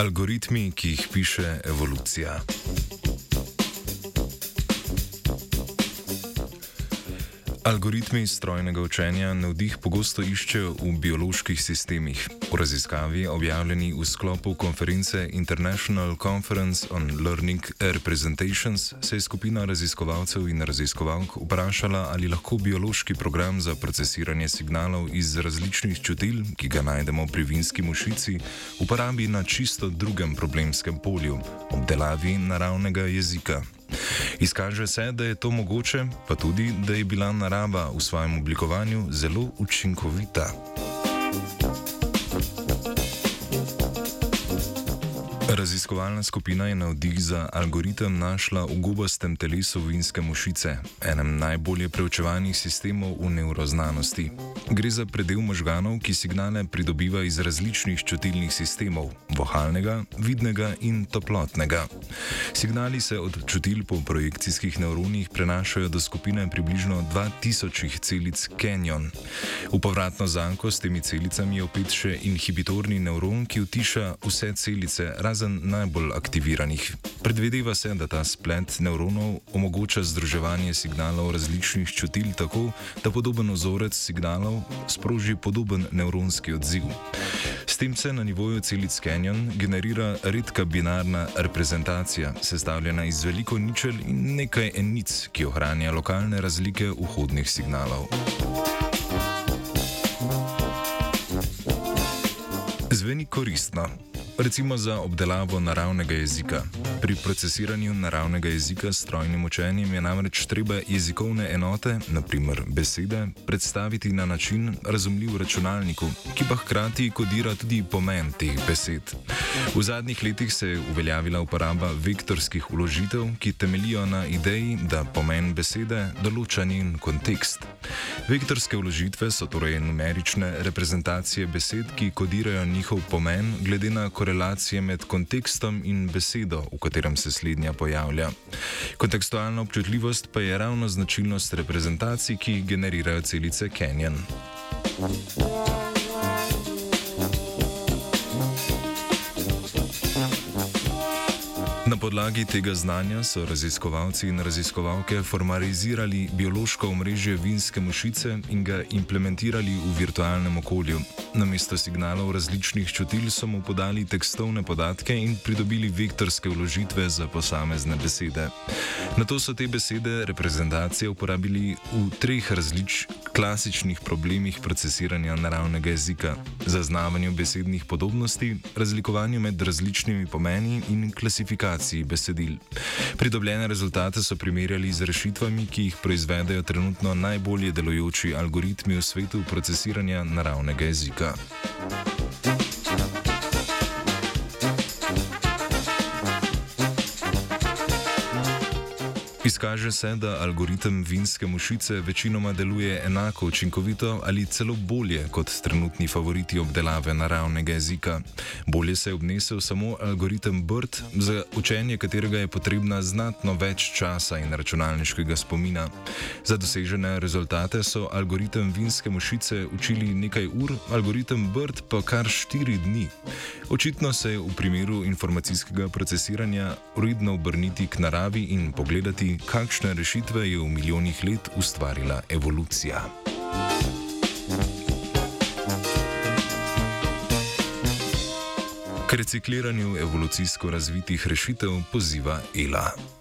Algoritmi, ki jih piše Algoritmi strojnega učenja navdih pogosto iščejo v bioloških sistemih. V raziskavi, objavljeni v sklopu konference International Conference on Learning Representations, se je skupina raziskovalcev in raziskovalk vprašala, ali lahko biološki program za procesiranje signalov iz različnih čutil, ki ga najdemo pri vinski mušici, uporabi na čisto drugem problemskem polju - obdelavi naravnega jezika. Izkaže se, da je to mogoče, pa tudi, da je bila narava v svojem oblikovanju zelo učinkovita. Raziskovalna skupina je navdih za algoritem našla v gobastem telesu vinske mušice, enem najbolje preučevanih sistemov v neuroznanosti. Gre za predel možganov, ki signale pridobiva iz različnih čutilnih sistemov: vohalnega, vidnega in toplotnega. Signali se od čutil po projekcijskih nevronih prenašajo do skupine približno 2000 celic Canyon. V povratno zanko s temi celicami je opet še inhibitorni nevron, ki utiša vse celice razen najbolj aktiviranih. Predvideva se, da ta splet nevronov omogoča združevanje signalov različnih čutil tako, da podoben ozorec signalov sproži podoben nevronski odziv. S tem se na nivoju celic Canyon generira redka binarna reprezentacija, sestavljena iz veliko ničel in nekaj enic, ki ohranja lokalne razlike vhodnih signalov. Zveni koristno recimo za obdelavo naravnega jezika. Pri procesiranju naravnega jezika s strojnim učenjem je namreč treba jezikovne enote, naprimer besede, predstaviti na način razumljiv računalniku, ki pa hkrati kodira tudi pomen teh besed. V zadnjih letih se je uveljavila uporaba vektorskih uložitev, ki temelijo na ideji, da pomen besede določa njen kontekst. Vektorske uložitve so torej numerične reprezentacije besed, ki kodirajo njihov pomen glede na korelacije med kontekstom in besedo, v katerem se slednja pojavlja. Kontekstualna občutljivost pa je ravno značilnost reprezentacij, ki generirajo celice Canyon. Na podlagi tega znanja so raziskovalci in raziskovalke formalizirali biološko omrežje vinske mušice in ga implementirali v virtualnem okolju. Namesto signalov različnih čutil so mu podali tekstovne podatke in pridobili vektorske vložitve za posamezne besede. Na to so te besede reprezentacije uporabili v treh različnih klasičnih problemih procesiranja naravnega jezika: zaznavanju besednih podobnosti, razlikovanju med različnimi pomeni in klasifikaciji besedil. Pridobljene rezultate so primerjali z rešitvami, ki jih proizvedajo trenutno najbolje delujoči algoritmi v svetu procesiranja naravnega jezika. Amerika. Izkaže se, da algoritem vinske mušice večinoma deluje enako učinkovito ali celo bolje kot trenutni favoriti obdelave naravnega jezika. Bolje se je obnesel samo algoritem BRT, za učenje katerega je potrebna znatno več časa in računalniškega spomina. Za dosežene rezultate so algoritem vinske mušice učili nekaj ur, algoritem BRT pa kar štiri dni. Očitno se je v primeru informacijskega procesiranja uredno obrniti k naravi in pogledati, kakšne rešitve je v milijonih let ustvarila evolucija. K recikliranju evolucijsko razvitih rešitev poziva Ela.